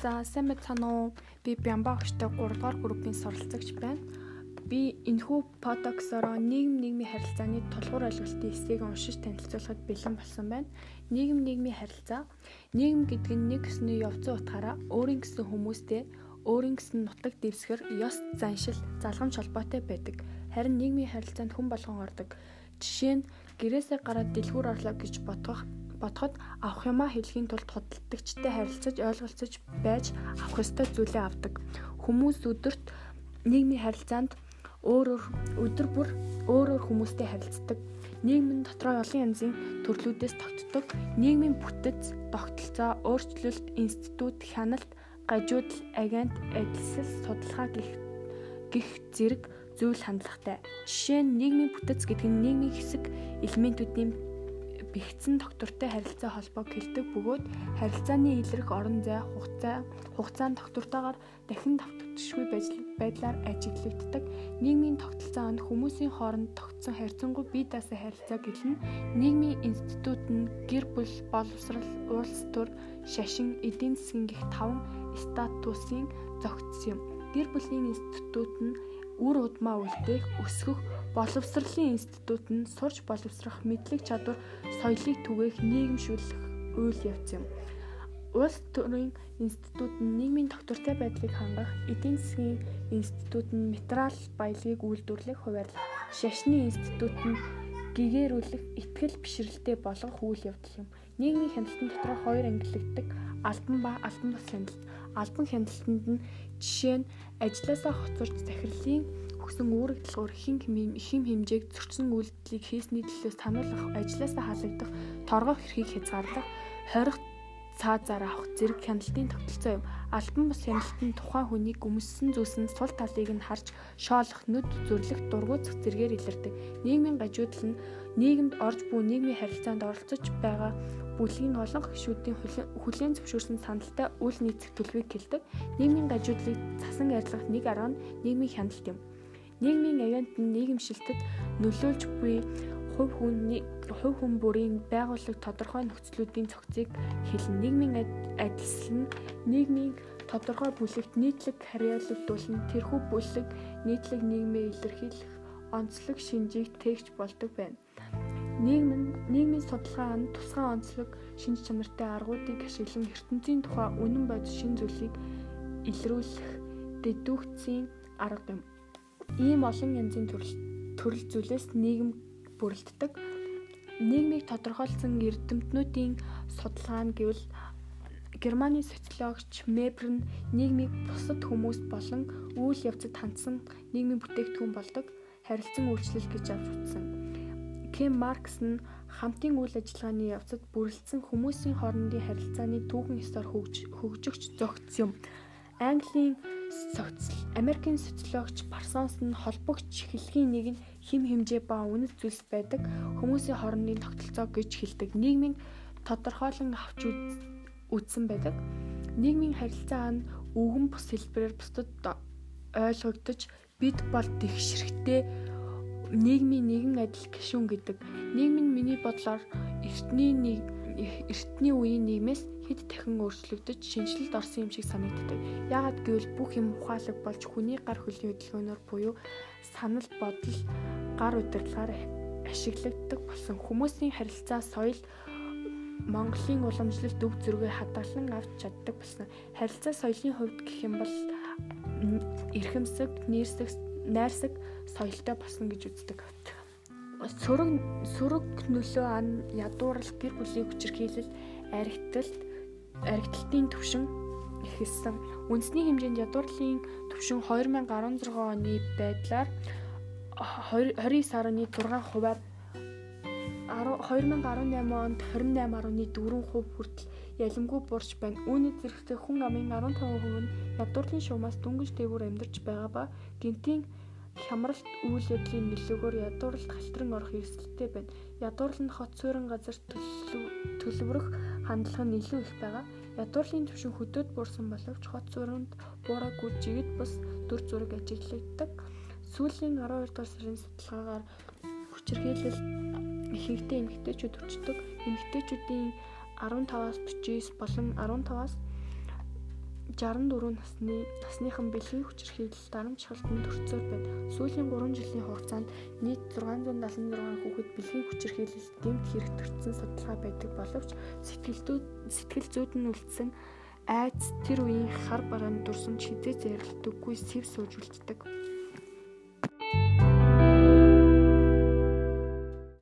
За сайн байцгаана уу? Би Бямба өгчтэй 3 дугаар группийн суралцагч байна. Би энэхүү подоксороо нийгэм нийгмийн харилцааны тулгуур ойлголтын эсэйг уншиж танилцуулахад бэлэн болсон байна. Нийгэм нийгмийн харилцаа нийгэм гэдэг нь нэг гэсний явцсан утгаараа өөрийн гэсэн хүмүүстэй өөрийн гэсэн нутаг дэвсгэр ёс заншил залгамж холбоотой байдаг. Харин нийгмийн харилцаанд хүн болгон ордог. Жишээ нь гэрээсээ гараад дэлгүүр орлоо гэж бодох бодоход авах юмаа хэлхийн тулд худалдагчтай харилцаж ойлголцож байж авах ёстой зүйлээ авдаг. Хүмүүс өдөрт нийгмийн харилцаанд өөр өдөр бүр өөр өөр хүмүүстэй харилцдаг. Нийгмийн дотроо олон янзын төрлүүдээс тогтдог. Нийгмийн бүтэц, тогтолцоо, өөрчлөлт, институт, хяналт, гажуудал, агент, ажилсал, судалгаа гэх гих зэрэг зүйл хандлагатай. Жишээ нь нийгмийн бүтэц гэдэг нь нийгмийн хэсэг элементүүдийн бэхжсэн доктортой харилцаа холбоог хэлдэг бөгөөд харилцааны илрэх орон зай хугацаа хугацаанд доктортойгоор дахин давтагдшгүй байдлаар ажиглагддаг. Нийгмийн тогтолцоо нь хүмүүсийн хооронд тогтсон харьцангуй бие даасан харилцаа гэлэн нийгмийн институт нь гэр бүл боловсрал улс төр шашин эдийн засгийн гих таван статусын зохицсон юм. Гэр бүлийн институт нь үр удмаа үлдээх өсгөх боловсролын институт нь сурч боловсрох мэдлэг чадвар соёлыг түгээх нийгэмшүүлэх үйл явц юм. Улс төрийн институт нь нийгмийн доктортой байдлыг хангах, эдийн засгийн институт нь материал баялагийг үйлдвэрлэх, хуваарлах, шашны институт нь гэгэрүүлэх, ихтгэл бишрэлтэй болгох үйл явдал юм. Нийгмийн хяналтын дотор хоёр ангилагддаг албан ба албан бус хяналт. Албан хяналтанд нь жишээ нь ажлаасаа хоцорч захирлын өгсөн үүрэг дэлгүүр хин хим хэмжээг зөрчсөн үйлдэлийг хийсний төлөө сануулгах, ажлаасаа халагдах, торгох эрхийг хязгаарлах, хорих цаазаар авах зэрэг хяналтын тогтолцоо юм. Альбан бус хяналтын тухайн хүний гүмссэн зүйлсэн сул талыг нь харж шоолох, нүд зүрлэх, дургуутсах зэргээр илэрдэг. Нийгмийн гажуудал нь нийгэмд орж буй нийгмийн харилцаанд оролцож байгаа бүлгийн олон гишүүдийн хүлээн зөвшөөрсөн саналтай үйл нийцэх төлөвийг хэлдэг. Нийгмийн гажуудлыг цасан арилгах нэг арга нь нийгмийн хяналт юм. Нийгмийн агент нь нийгэмшилтэд нөлөөлж буй хувь хүний хувь хүн бүрийн байгууллага тодорхой нөхцлүүдийн цогцыг хэлнэ. Нийгмийн адилсал нь нийгмийн тодорхой бүлэгт нийтлэг харьяалагдуулна. Тэрхүү бүлэг нийтлэг нийгмээ илэрхийлэх онцлог шинжийг тээгч болдог байна. Нийгэм нь нийгмийн судалгаа нь тусгай онцлог шинж чанартай аргуудыг ашиглан ертөнцийн тухай үнэн бодис шин зүйлийг илрүүлэх дэдүгцийн арга юм. Ийм олон янзын төрөл төрөл зүйлээс нийгэм бүрэлддэг. Нийгмийг тодорхойлсон эрдэмтнүүдийн судалгаа нь гэвэл Германы социологч Мебер нь нийгмийг бусад хүмүүст болон үйл явцад хандсан нийгмийн бүтээгдэхүүн болдог харилцан үйлчлэл гэж авч үзсэн. Кем Маркс нь хамтын үйл ажиллагааны явцад бүрэлдсэн хүмүүсийн хоорондын харилцааны түүхэн ёсоор хөгжигч зохицсон юм. Английн социал Америкийн социологч Парсонс нь холбогч хэлхийн нэг нь хим хэмжээ ба үнэт зүйлс байдаг хүмүүсийн хоорондын тогтолцоо гэж хэлдэг. Нийгмийн тодорхойлон авч үзсэн байдаг. Нийгмийн харилцаа нь өвгөн бус хэлбэрээр бусдад ойлгогдож бид бол тэгшэрхтэй нийгмийн нэгэн адил гишүүн гэдэг. Нийгэм нь миний бодлоор эртний нэг эртний үеийн нийгмээс хэд дахин өөрчлөгдөж шинжилэлд орсон юм шиг санагддаг. Яагад гэвэл бүх юм ухаалаг болж хүний гар хөлийн хөдөлгөөнөөр буюу санал бодол гар удирдлагаар ашиглагддаг болсон хүмүүсийн харилцаа соёл Монголын уламжлалт өв зөргөө хадгалан авч чаддаг болсон. Харилцаа соёлын хувьд гэх юм бол эрхэмсэг, нэрсэг, найрсаг соёлтой болсон гэж үздэг. Сөрөг сөрөг нөлөө ан ядуурл гэр бүлийн хүчирхийлэл аригтлалт аригтлалтын төвшин ихэлсэн. Үндэсний хэмжээнд ядуурлын төвшин 2016 оны байдлаар 29.6 хувиар 2018 онд 28.4% хүртэл ялимгүй буурч байна. Үүний зэрэгцээ хүн амын 15% нь ядуурлын шуумаас дүнгиж дээгүүр амьдарч байгаа ба гинтийн хямралт үйл явдлын нөлөөгөөр ядуурлалд халтран орох эрсдэлтэй байна. Ядуурл нь хот суурин газар төлөвлөрөх хандлага нь илүү их байгаа. Ядуурлын төвшин хөдөөд буурсан боловч хот сууринд буураагүй жигд бус дүр зураг ажиглагддаг. Сүүлийн 12 дугаар сарын судалгаагаар хүчирхийлэл ихэнхдээ эмэгтэйчүүд өчтдөг. Эмэгтэйчүүдийн 15-аас 49 болон 15-аас 64 насны насныхан бэлгийн хүчирхийлэл дарамтчилтанд өртсөөр байна. Сүүлийн 3 жилийн хугацаанд нийт 676 хүүхэд бэлгийн хүчирхийлэлд гэмт хэрэгтэрсэн судалгаа байдаг боловч сэтгэл сэтгэл зүйд нь үлдсэн айц тэр үеийн хар бараанд дурсан ч хизээ зэрэлдэггүй сэв сууж үлддэг.